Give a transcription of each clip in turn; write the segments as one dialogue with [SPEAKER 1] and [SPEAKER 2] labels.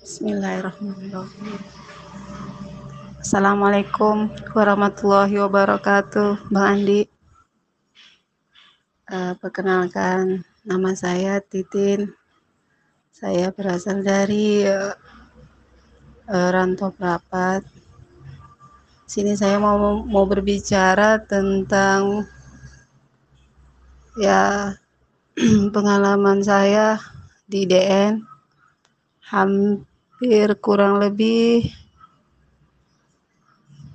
[SPEAKER 1] Bismillahirrahmanirrahim. Assalamualaikum warahmatullahi wabarakatuh, Bang Andi. Uh, perkenalkan, nama saya Titin. Saya berasal dari uh, uh, Rantau Prapat. Sini saya mau mau berbicara tentang ya pengalaman saya di DN hampir kurang lebih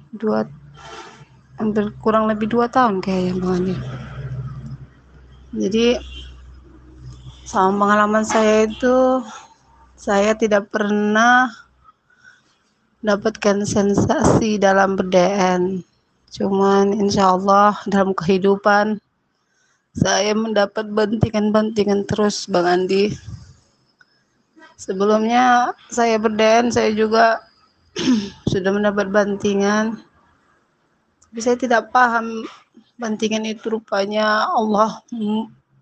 [SPEAKER 1] dua hampir kurang lebih dua tahun kayaknya Bang Andi. Jadi sama pengalaman saya itu saya tidak pernah dapatkan sensasi dalam berdn cuman insya Allah dalam kehidupan saya mendapat bantingan-bantingan terus Bang Andi Sebelumnya saya berden, saya juga sudah mendapat bantingan. Tapi saya tidak paham bantingan itu rupanya Allah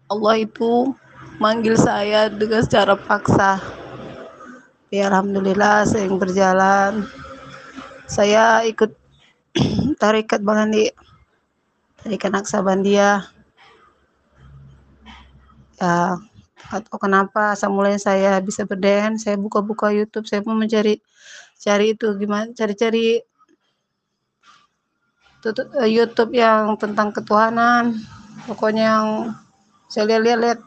[SPEAKER 1] Allah itu manggil saya dengan secara paksa. Ya alhamdulillah saya yang berjalan. Saya ikut tarikat Bang Andi. Tarikat Naksabandia. Ya, atau kenapa asal mulai saya bisa berden saya buka-buka YouTube saya mau mencari cari itu gimana cari-cari uh, YouTube yang tentang ketuhanan. Pokoknya yang saya lihat-lihat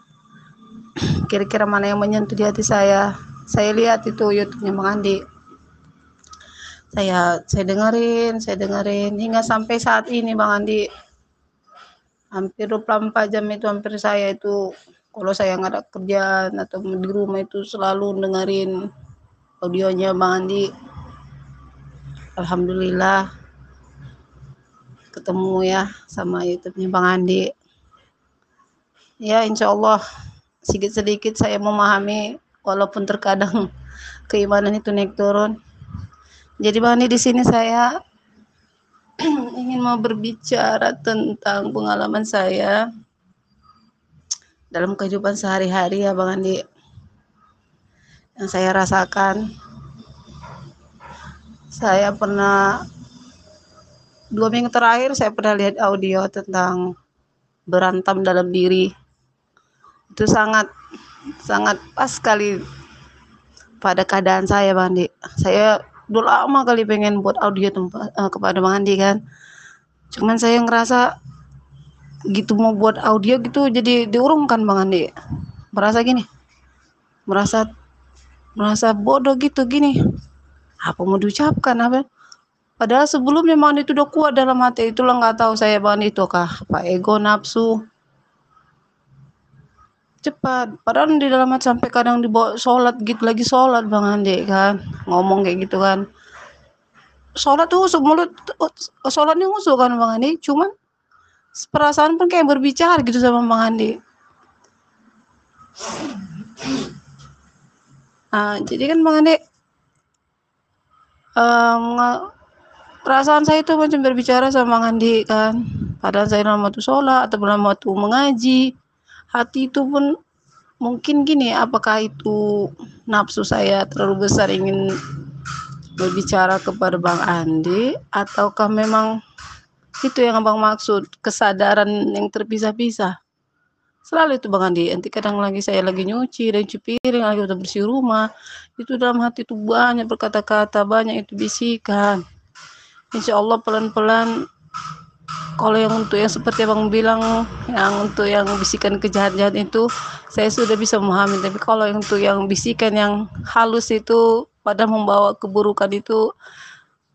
[SPEAKER 1] kira-kira mana yang menyentuh di hati saya. Saya lihat itu YouTube-nya Bang Andi. Saya saya dengerin saya dengerin. Hingga sampai saat ini Bang Andi hampir 24 jam itu hampir saya itu kalau saya nggak ada kerjaan atau di rumah itu selalu dengerin audionya Bang Andi. Alhamdulillah ketemu ya sama YouTube-nya Bang Andi. Ya insya Allah sedikit-sedikit saya memahami walaupun terkadang keimanan itu naik turun. Jadi Bang Andi di sini saya ingin mau berbicara tentang pengalaman saya dalam kehidupan sehari-hari ya Bang Andi yang saya rasakan. Saya pernah dua minggu terakhir saya pernah lihat audio tentang berantem dalam diri. Itu sangat sangat pas sekali pada keadaan saya Bang Andi. Saya udah lama kali pengen buat audio tempat, uh, kepada Bang Andi kan. Cuman saya ngerasa gitu mau buat audio gitu jadi diurungkan Bang Andi. Merasa gini. Merasa merasa bodoh gitu gini. Apa mau diucapkan apa? Padahal sebelumnya Bang Andi itu udah kuat dalam hati. Itulah nggak tahu saya Bang Andi itu kah apa ego nafsu? Cepat. Padahal di dalam hati sampai kadang dibawa sholat gitu lagi sholat Bang Andi kan? Ngomong kayak gitu kan? Sholat tuh usuk mulut sholatnya usuk kan Bang Andi? Cuman perasaan pun kayak berbicara gitu sama Bang Andi. Nah, jadi kan Bang Andi um, perasaan saya itu macam berbicara sama Bang Andi kan. Padahal saya dalam waktu sholat atau dalam waktu mengaji, hati itu pun mungkin gini, apakah itu nafsu saya terlalu besar ingin berbicara kepada Bang Andi ataukah memang itu yang abang maksud kesadaran yang terpisah-pisah. Selalu itu bang Andi. Nanti kadang lagi saya lagi nyuci dan cuci piring lagi udah bersih rumah itu dalam hati itu banyak berkata-kata banyak itu bisikan. Insya Allah pelan-pelan kalau yang untuk yang seperti abang bilang yang untuk yang bisikan kejahat-jahat itu saya sudah bisa memahami. Tapi kalau yang untuk yang bisikan yang halus itu pada membawa keburukan itu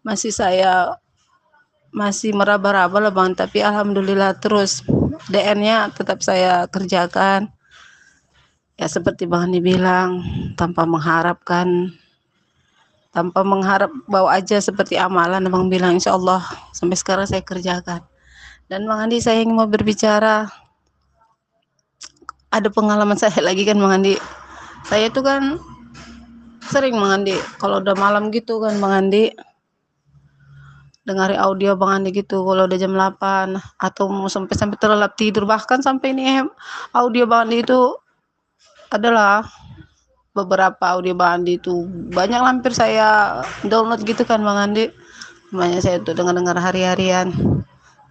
[SPEAKER 1] masih saya masih meraba-raba lah bang tapi alhamdulillah terus DN-nya tetap saya kerjakan. Ya seperti bang dibilang tanpa mengharapkan tanpa mengharap bawa aja seperti amalan bang bilang insya Allah sampai sekarang saya kerjakan. Dan bang Andi saya ingin mau berbicara. Ada pengalaman saya lagi kan bang Andi saya itu kan sering bang Andi kalau udah malam gitu kan bang Andi dengarin audio Bang Andi gitu kalau udah jam 8 atau mau sampai sampai terlelap tidur. Bahkan sampai ini audio Bang Andi itu adalah beberapa audio Bang Andi itu. Banyak hampir saya download gitu kan Bang Andi. Banyak saya untuk dengar-dengar hari-harian.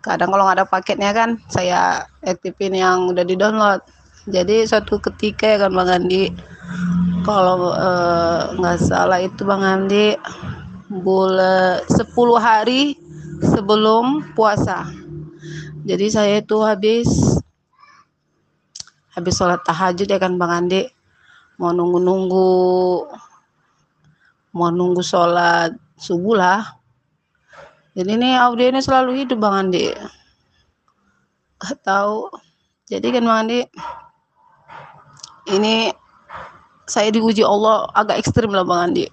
[SPEAKER 1] Kadang kalau nggak ada paketnya kan saya aktifin yang udah di download jadi suatu ketika ya kan Bang Andi kalau eh, nggak uh, salah itu Bang Andi bulan 10 hari sebelum puasa. Jadi saya itu habis habis sholat tahajud ya kan Bang Andi. Mau nunggu-nunggu mau nunggu sholat subuh lah. Jadi ini audio ini selalu hidup Bang Andi. Tahu. Jadi kan Bang Andi ini saya diuji Allah agak ekstrim lah Bang Andi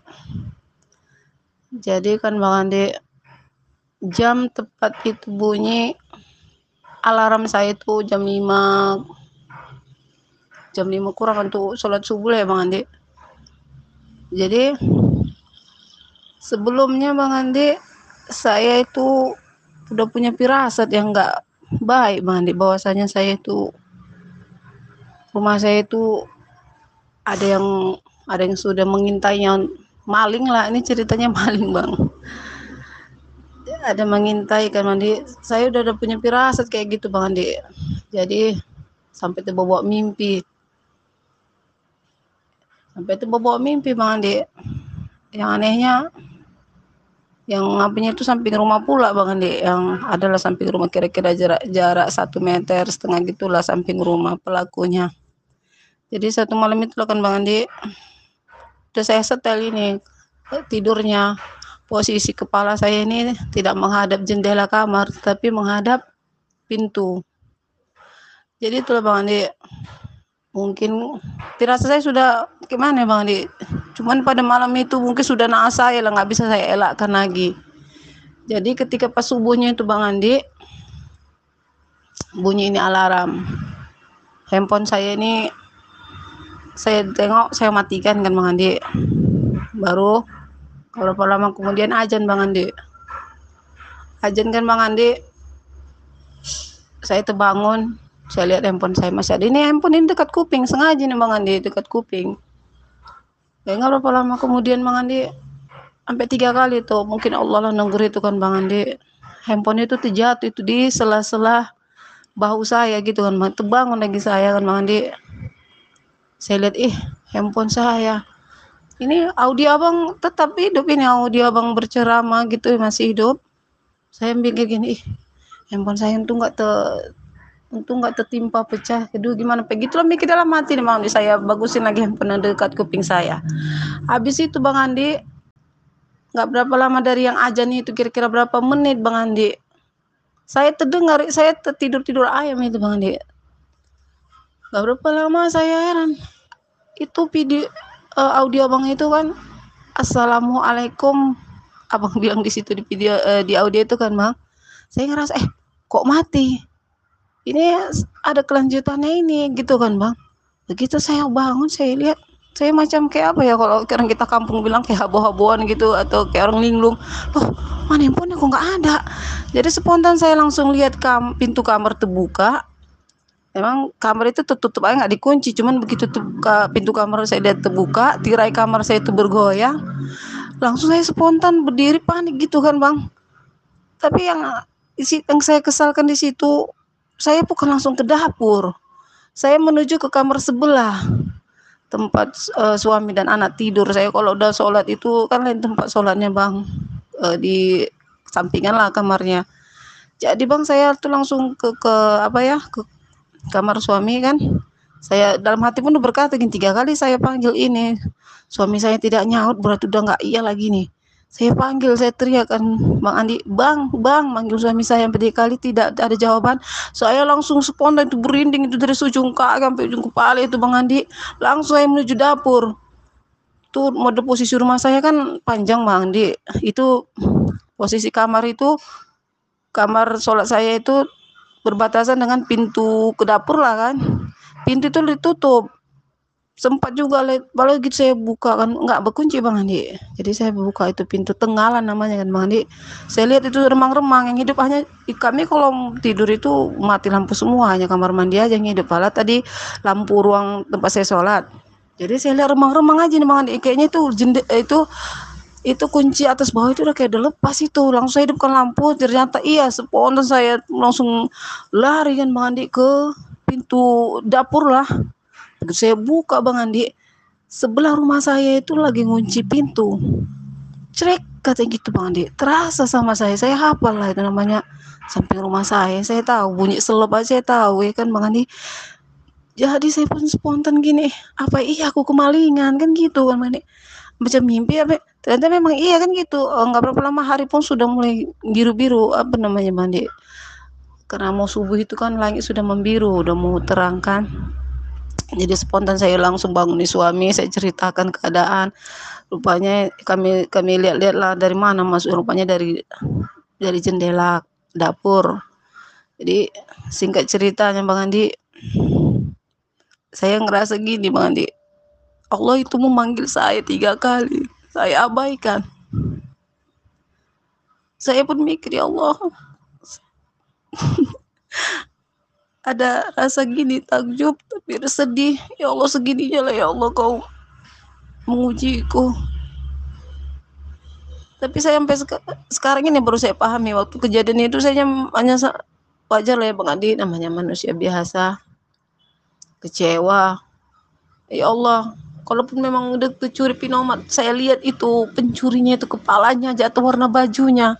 [SPEAKER 1] jadi kan Bang Andi jam tepat itu bunyi alarm saya itu jam 5 jam 5 kurang untuk sholat subuh ya Bang Andi. Jadi sebelumnya Bang Andi saya itu udah punya firasat yang enggak baik Bang Andi. Bahwasanya saya itu rumah saya itu ada yang ada yang sudah mengintainya maling lah ini ceritanya maling Bang. Ada mengintai kan Andi saya udah, udah punya firasat kayak gitu Bang Andi jadi sampai terbawa mimpi. Sampai itu bawa mimpi bang Andi yang anehnya yang ngapainnya itu samping rumah pula bang Andi yang adalah samping rumah kira-kira jarak jarak satu meter setengah gitulah samping rumah pelakunya. Jadi satu malam itu kan bang Andi udah saya setel ini tidurnya. Posisi kepala saya ini tidak menghadap jendela kamar tapi menghadap pintu. Jadi itulah bang Andi. Mungkin dirasa saya sudah gimana bang Andi? Cuman pada malam itu mungkin sudah naas saya lah nggak bisa saya elakkan lagi. Jadi ketika pas subuhnya itu bang Andi bunyi ini alarm. Handphone saya ini saya tengok saya matikan kan bang Andi. Baru berapa lama kemudian ajan bang Andi? Ajan kan bang Andi saya terbangun saya lihat handphone saya masih ada. Ini handphone ini dekat kuping sengaja nih Bang Andi dekat kuping. Ya nggak berapa lama kemudian Bang Andi? Sampai tiga kali tuh mungkin Allah lah nunggu itu kan Bang Andi. Handphone itu terjatuh itu di sela-sela bahu saya gitu kan terbangun lagi saya kan Bang Andi saya lihat ih handphone saya ini audio abang tetap hidup ini audio abang berceramah gitu masih hidup. Saya mikir gini ih handphone saya itu nggak ter untung nggak tertimpa pecah. Kedua gimana begitulah mikir dalam hati nih mau saya bagusin lagi handphone dekat kuping saya. Habis itu bang Andi nggak berapa lama dari yang ajan itu kira-kira berapa menit bang Andi? Saya terdengar saya tertidur tidur ayam itu bang Andi nggak berapa lama saya heran. Itu video uh, audio bang itu kan assalamualaikum. Abang bilang di situ di video uh, di audio itu kan bang saya ngerasa eh kok mati? Ini ada kelanjutannya ini gitu kan bang. Begitu saya bangun saya lihat saya macam kayak apa ya kalau orang kita kampung bilang kayak habo-haboan gitu atau kayak orang linglung. Loh mana handphone kok nggak ada? Jadi spontan saya langsung lihat kam pintu kamar terbuka Emang kamar itu tertutup aja nggak dikunci, cuman begitu pintu kamar saya lihat terbuka, tirai kamar saya itu bergoyang, langsung saya spontan berdiri panik gitu kan bang. Tapi yang yang saya kesalkan di situ saya bukan langsung ke dapur. Saya menuju ke kamar sebelah tempat uh, suami dan anak tidur. Saya kalau udah sholat itu kan lain tempat sholatnya bang uh, di sampingan lah kamarnya. Jadi bang saya tuh langsung ke ke apa ya ke kamar suami kan. Saya dalam hati pun berkata gini tiga kali saya panggil ini suami saya tidak nyaut berarti udah nggak iya lagi nih saya panggil, saya teriakkan Bang Andi, Bang, Bang, manggil suami saya yang tiga kali tidak ada jawaban. Saya langsung spontan itu berinding itu dari ujung kaki sampai ujung kepala itu Bang Andi. Langsung saya menuju dapur. Itu mode posisi rumah saya kan panjang Bang Andi. Itu posisi kamar itu kamar sholat saya itu berbatasan dengan pintu ke dapur lah kan. Pintu itu ditutup. Sempat juga baru gitu saya buka kan nggak berkunci bang Andi. Jadi saya buka itu pintu tenggalan namanya kan bang Andi. Saya lihat itu remang-remang yang hidup hanya kami kalau tidur itu mati lampu semua hanya kamar mandi aja yang hidup. Malah tadi lampu ruang tempat saya sholat. Jadi saya lihat remang-remang aja nih bang Andi. Kayaknya itu jende itu itu kunci atas bawah itu udah kayak udah lepas itu. Langsung saya hidupkan lampu. Ternyata iya spontan saya langsung lari kan bang Andi ke pintu dapur lah. Saya buka bang Andi. Sebelah rumah saya itu lagi ngunci pintu. Cerek kata gitu bang Andi. Terasa sama saya. Saya hafal lah itu namanya. Samping rumah saya saya tahu. Bunyi selop aja saya tahu ya kan bang Andi. Jadi saya pun spontan gini apa iya aku kemalingan? Kan gitu kan bang Andi macam mimpi apa ternyata memang iya kan gitu. Oh, nggak berapa lama hari pun sudah mulai biru-biru apa namanya mandi? Karena mau subuh itu kan langit sudah membiru udah mau terang kan. Jadi spontan saya langsung bangun di suami saya ceritakan keadaan. Rupanya kami kami lihat-lihat lah dari mana masuk rupanya dari dari jendela dapur. Jadi singkat ceritanya Bang Andi saya ngerasa gini Bang Andi Allah itu memanggil saya tiga kali. Saya abaikan. Saya pun mikir, ya Allah, ada rasa gini takjub tapi sedih ya Allah segininya lah ya Allah kau mengujiku tapi saya sampai seka sekarang ini baru saya pahami waktu kejadian itu saya hanya wajar lah ya Bang Adi namanya manusia biasa kecewa ya Allah kalaupun memang udah kecuri pinomat saya lihat itu pencurinya itu kepalanya jatuh warna bajunya.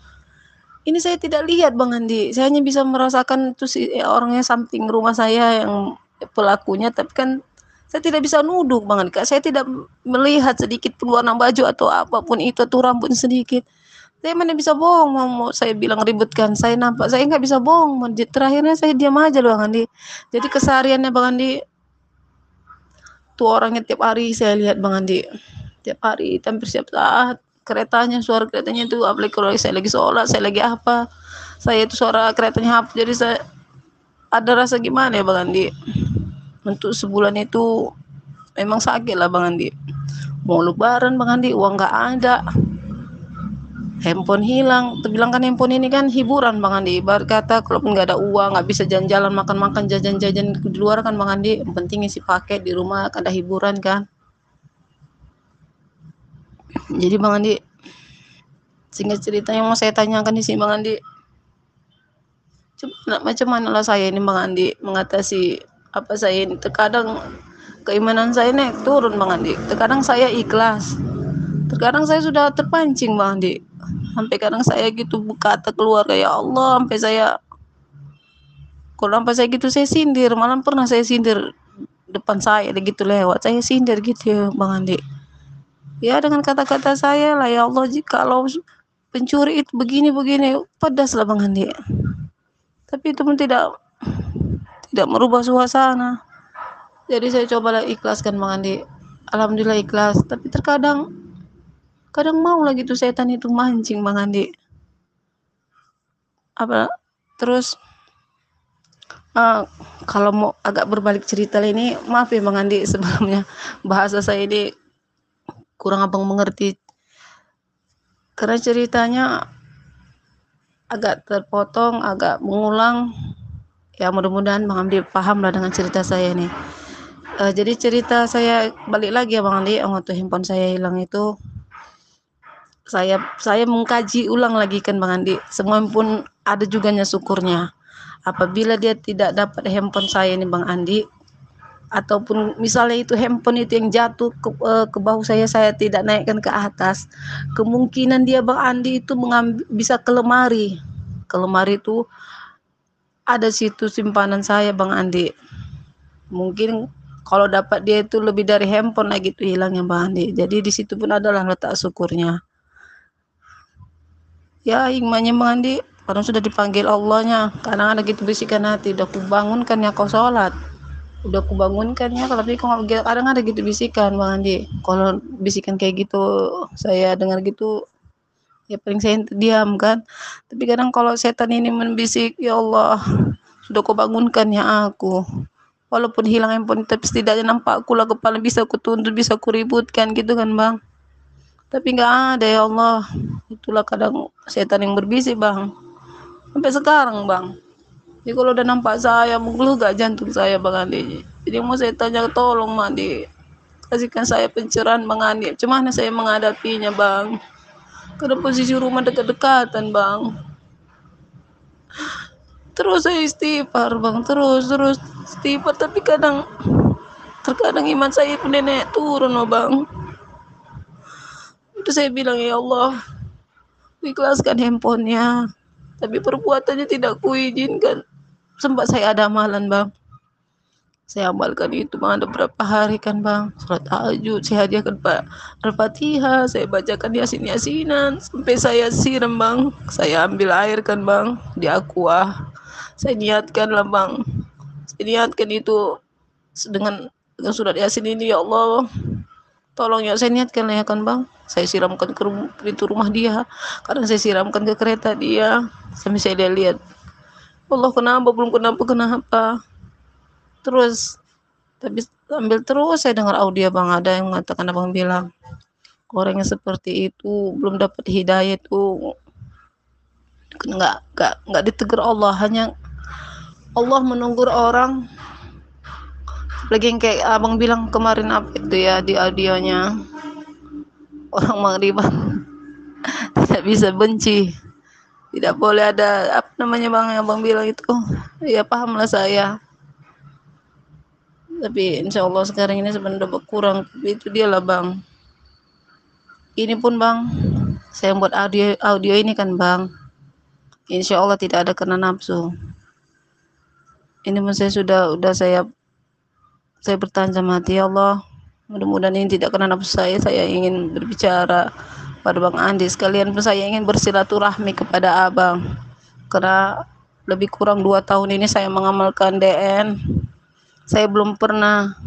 [SPEAKER 1] Ini saya tidak lihat Bang Andi. Saya hanya bisa merasakan itu si ya, orangnya samping rumah saya yang pelakunya. Tapi kan saya tidak bisa nuduh Bang Andi. Saya tidak melihat sedikit pun warna baju atau apa pun itu atau rambut sedikit. Saya mana bisa bohong mau, mau saya bilang ributkan. Saya nampak saya nggak bisa bohong terakhirnya saya diam aja loh Bang Andi. Jadi kesehariannya Bang Andi tuh orangnya tiap hari saya lihat Bang Andi. Tiap hari hampir setiap saat. Keretanya suara keretanya itu apalagi kalau saya lagi sholat saya lagi apa saya itu suara keretanya apa. Jadi saya ada rasa gimana ya Bang Andi? Untuk sebulan itu memang sakit lah Bang Andi. Mau lebaran Bang Andi? Uang nggak ada handphone hilang. Terbilang kan handphone ini kan hiburan Bang Andi. Ibarat kata kalaupun nggak ada uang nggak bisa jalan-jalan makan-makan jajan-jajan di luar kan Bang Andi. Yang penting isi paket di rumah ada hiburan kan. Jadi Bang Andi sehingga cerita yang mau saya tanyakan di sini Bang Andi. Macam mana lah saya ini Bang Andi mengatasi apa saya ini. Terkadang keimanan saya naik turun Bang Andi. Terkadang saya ikhlas. Terkadang saya sudah terpancing Bang Andi sampai kadang saya gitu berkata keluar ya Allah sampai saya kalau sampai saya gitu saya sindir. Malam pernah saya sindir depan saya gitu lewat. Saya sindir gitu ya Bang Andi. Ya dengan kata-kata saya lah ya Allah jika kalau pencuri itu begini-begini pedas lah Bang Andi. Tapi itu pun tidak tidak merubah suasana. Jadi saya coba ikhlaskan Bang Andi. Alhamdulillah ikhlas. Tapi terkadang kadang mau lagi tuh setan itu mancing Bang Andi. Apa terus uh, kalau mau agak berbalik cerita ini maaf ya Bang Andi sebelumnya bahasa saya ini kurang abang mengerti. Karena ceritanya agak terpotong agak mengulang. Ya mudah-mudahan Bang Andi paham lah dengan cerita saya ini. Uh, jadi cerita saya balik lagi ya Bang Andi waktu handphone saya hilang itu saya saya mengkaji ulang lagi kan Bang Andi. Semua pun ada juga syukurnya. Apabila dia tidak dapat handphone saya ini Bang Andi ataupun misalnya itu handphone itu yang jatuh ke, eh, ke bahu saya saya tidak naikkan ke atas kemungkinan dia Bang Andi itu mengambil bisa ke lemari. Ke lemari itu ada situ simpanan saya Bang Andi. Mungkin kalau dapat dia itu lebih dari handphone lagi itu hilangnya Bang Andi. Jadi di situ pun adalah letak syukurnya ya hikmahnya mandi karena sudah dipanggil Allahnya. Karena ada gitu bisikan hati. Udah kubangunkan ya kau sholat. Udah kubangunkan ya kalau kok kadang ada gitu bisikan bang Andi. Kalau bisikan kayak gitu saya dengar gitu ya paling saya diam kan. Tapi kadang kalau setan ini membisik ya Allah sudah kau ya aku. Walaupun hilang handphone tapi setidaknya nampak aku lah kepala bisa kutuntut bisa kuributkan gitu kan bang tapi nggak ada ya Allah. Itulah kadang setan yang berbisik bang. Sampai sekarang bang. Jadi kalau udah nampak saya mengeluh gak jantung saya bang Andi? Jadi mau saya tanya tolong mandi kasihkan saya pencerahan mengenai Cuma saya menghadapinya bang. Karena posisi rumah dekat-dekatan bang. Terus saya istighfar bang. Terus terus. Istighfar tapi kadang terkadang iman saya pun nenek turun oh bang itu saya bilang ya Allah ikhlaskan handphonenya tapi perbuatannya tidak kuizinkan. Sempat saya ada amalan bang. Saya amalkan itu bang. Ada berapa hari kan bang? Surat tahajud saya hadiahkan pak al-fatihah saya bacakan yasin yasinan sampai saya siram bang. Saya ambil air kan bang di aqua. Saya niatkan lah bang. Saya niatkan itu dengan dengan surat yasin ini ya Allah tolong ya saya niatkan ya kan bang. Saya siramkan ke pintu rumah dia. Kadang saya siramkan ke kereta dia. Sampai saya lihat Allah kenapa? Belum kenapa kenapa? Terus tapi ambil terus. Saya dengar audio bang ada yang mengatakan abang bilang orang yang seperti itu belum dapat hidayah itu. Nggak nggak nggak ditegur Allah. Hanya Allah menunggu orang lagi yang kayak abang bilang kemarin apa itu ya di audionya. Orang mengriba tidak bisa benci. Tidak boleh ada apa namanya bang yang abang bilang itu. Ya pahamlah saya. Tapi insya Allah sekarang ini sebenarnya berkurang. Itu dia lah bang. Ini pun bang saya buat audio audio ini kan bang. Insya Allah tidak ada kena nafsu. Ini pun saya sudah udah saya saya bertanya sama hati ya Allah. Mudah-mudahan ini tidak kena nafsu saya. Saya ingin berbicara pada Bang Andi. Sekalian pun saya ingin bersilaturahmi kepada abang. Karena lebih kurang dua tahun ini saya mengamalkan DN saya belum pernah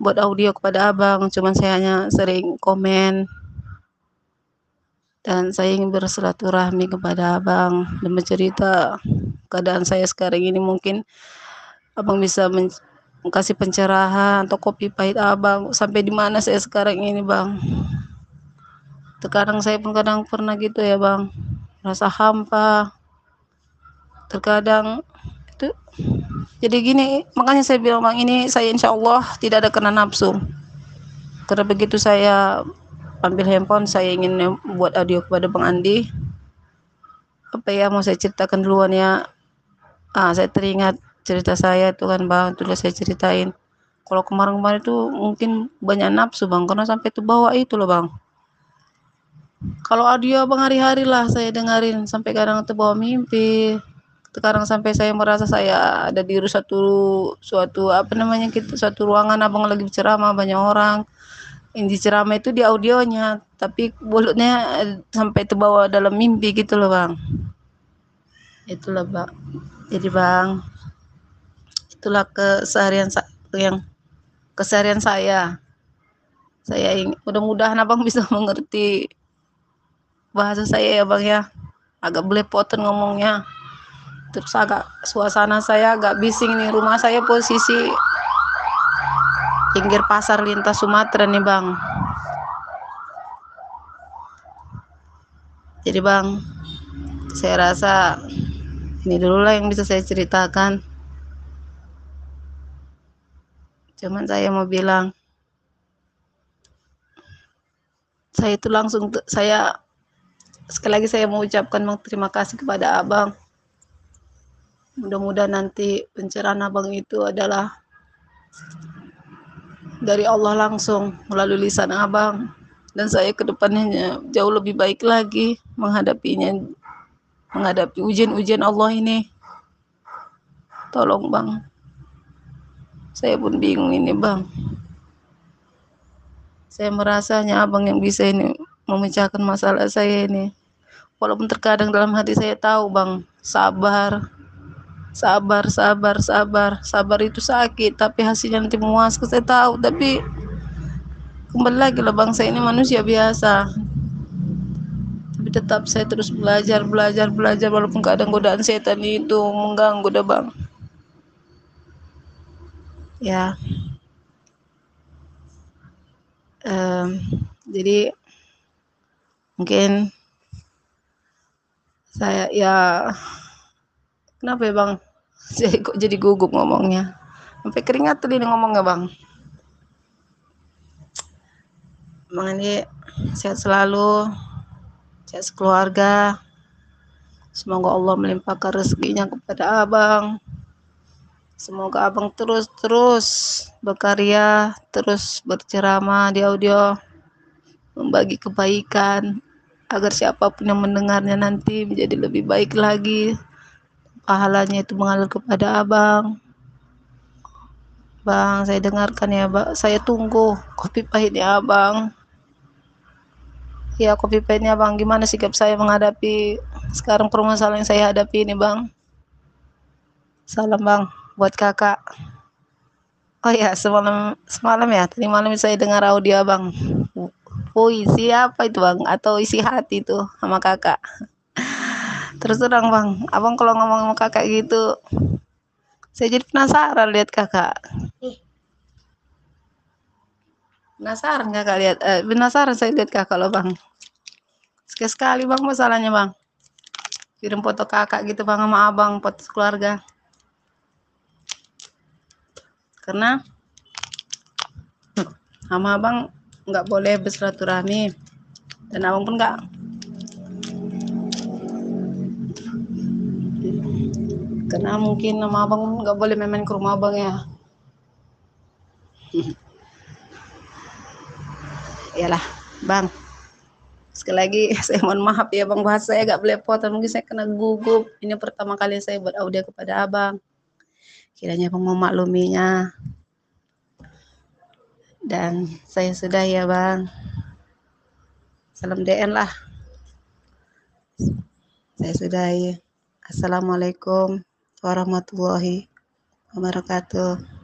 [SPEAKER 1] buat audio kepada abang. Cuman saya hanya sering komen. Dan saya ingin bersilaturahmi kepada abang. Dan bercerita keadaan saya sekarang ini mungkin abang bisa kasih pencerahan atau kopi pahit abang. Sampai di mana saya sekarang ini bang? Terkadang saya pun kadang pernah gitu ya bang. Rasa hampa. Terkadang itu jadi gini makanya saya bilang bang ini saya insya Allah tidak ada kena nafsu. Karena begitu saya ambil handphone saya ingin buat audio kepada bang Andi. Apa ya mau saya ceritakan duluan ya? Ah saya teringat cerita saya itu kan bang sudah saya ceritain. Kalau kemarin-kemarin itu mungkin banyak nafsu bang karena sampai itu bawa itu loh bang. Kalau audio bang hari-hari lah saya dengerin sampai kadang itu bawa mimpi. Sekarang sampai saya merasa saya ada di suatu suatu apa namanya gitu suatu ruangan abang lagi berceramah banyak orang. Yang diceramah itu di audionya tapi mulutnya eh, sampai terbawa dalam mimpi gitu loh bang. Itulah bang. Jadi bang itulah keseharian yang keseharian saya. Saya ingin mudah-mudahan abang bisa mengerti bahasa saya ya bang ya. Agak belepotan ngomongnya. Terus agak suasana saya agak bising nih. Rumah saya posisi pinggir pasar lintas Sumatera nih bang. Jadi bang saya rasa ini dulu lah yang bisa saya ceritakan cuman saya mau bilang saya itu langsung saya sekali lagi saya mau ucapkan terima kasih kepada abang. Mudah-mudahan nanti pencerahan abang itu adalah dari Allah langsung melalui lisan abang. Dan saya ke depannya jauh lebih baik lagi menghadapinya menghadapi ujian-ujian Allah ini. Tolong bang saya pun bingung ini bang. Saya merasanya abang yang bisa ini memecahkan masalah saya ini. Walaupun terkadang dalam hati saya tahu bang sabar. Sabar sabar sabar. Sabar itu sakit tapi hasilnya nanti memuaskan saya tahu. Tapi kembali lagi lah bangsa ini manusia biasa. Tapi tetap saya terus belajar belajar belajar. Walaupun kadang godaan setan itu mengganggu dah bang ya um, jadi mungkin saya ya Kenapa ya bang? Jadi kok jadi gugup ngomongnya. Sampai keringat tadi ngomongnya bang. Bang Andi sehat selalu, sehat sekeluarga. Semoga Allah melimpahkan rezekinya kepada abang. Semoga abang terus-terus berkarya, terus berceramah di audio, membagi kebaikan, agar siapa pun yang mendengarnya nanti menjadi lebih baik lagi. Pahalanya itu mengalir kepada abang. Bang, saya dengarkan ya, Bang. Saya tunggu kopi pahitnya abang. Ya, kopi pahitnya abang. Gimana sikap saya menghadapi sekarang permasalahan yang saya hadapi ini, Bang? Salam, Bang, buat kakak. Oh ya, semalam semalam ya, tadi malam saya dengar audio abang. Puisi apa itu, Bang? Atau isi hati itu sama kakak? Terus terang, Bang, abang kalau ngomong sama kakak gitu, saya jadi penasaran lihat kakak. Penasaran kakak lihat, eh, penasaran saya lihat kakak loh bang. Sekali sekali bang masalahnya bang. Kirim foto kakak gitu bang sama abang, foto keluarga. Karena sama abang nggak boleh bersilaturahmi. Dan abang pun nggak. Karena mungkin nama abang nggak boleh main, -main ke rumah abang ya. Iyalah bang. Sekali lagi saya mohon maaf ya bang. Bahasa saya agak belepotan. Mungkin saya kena gugup. Ini pertama kali saya buat audio kepada abang kiranya bang mau makluminya dan saya sudah ya bang. Salam DN lah. Saya sudah ya. Assalamualaikum warahmatullahi wabarakatuh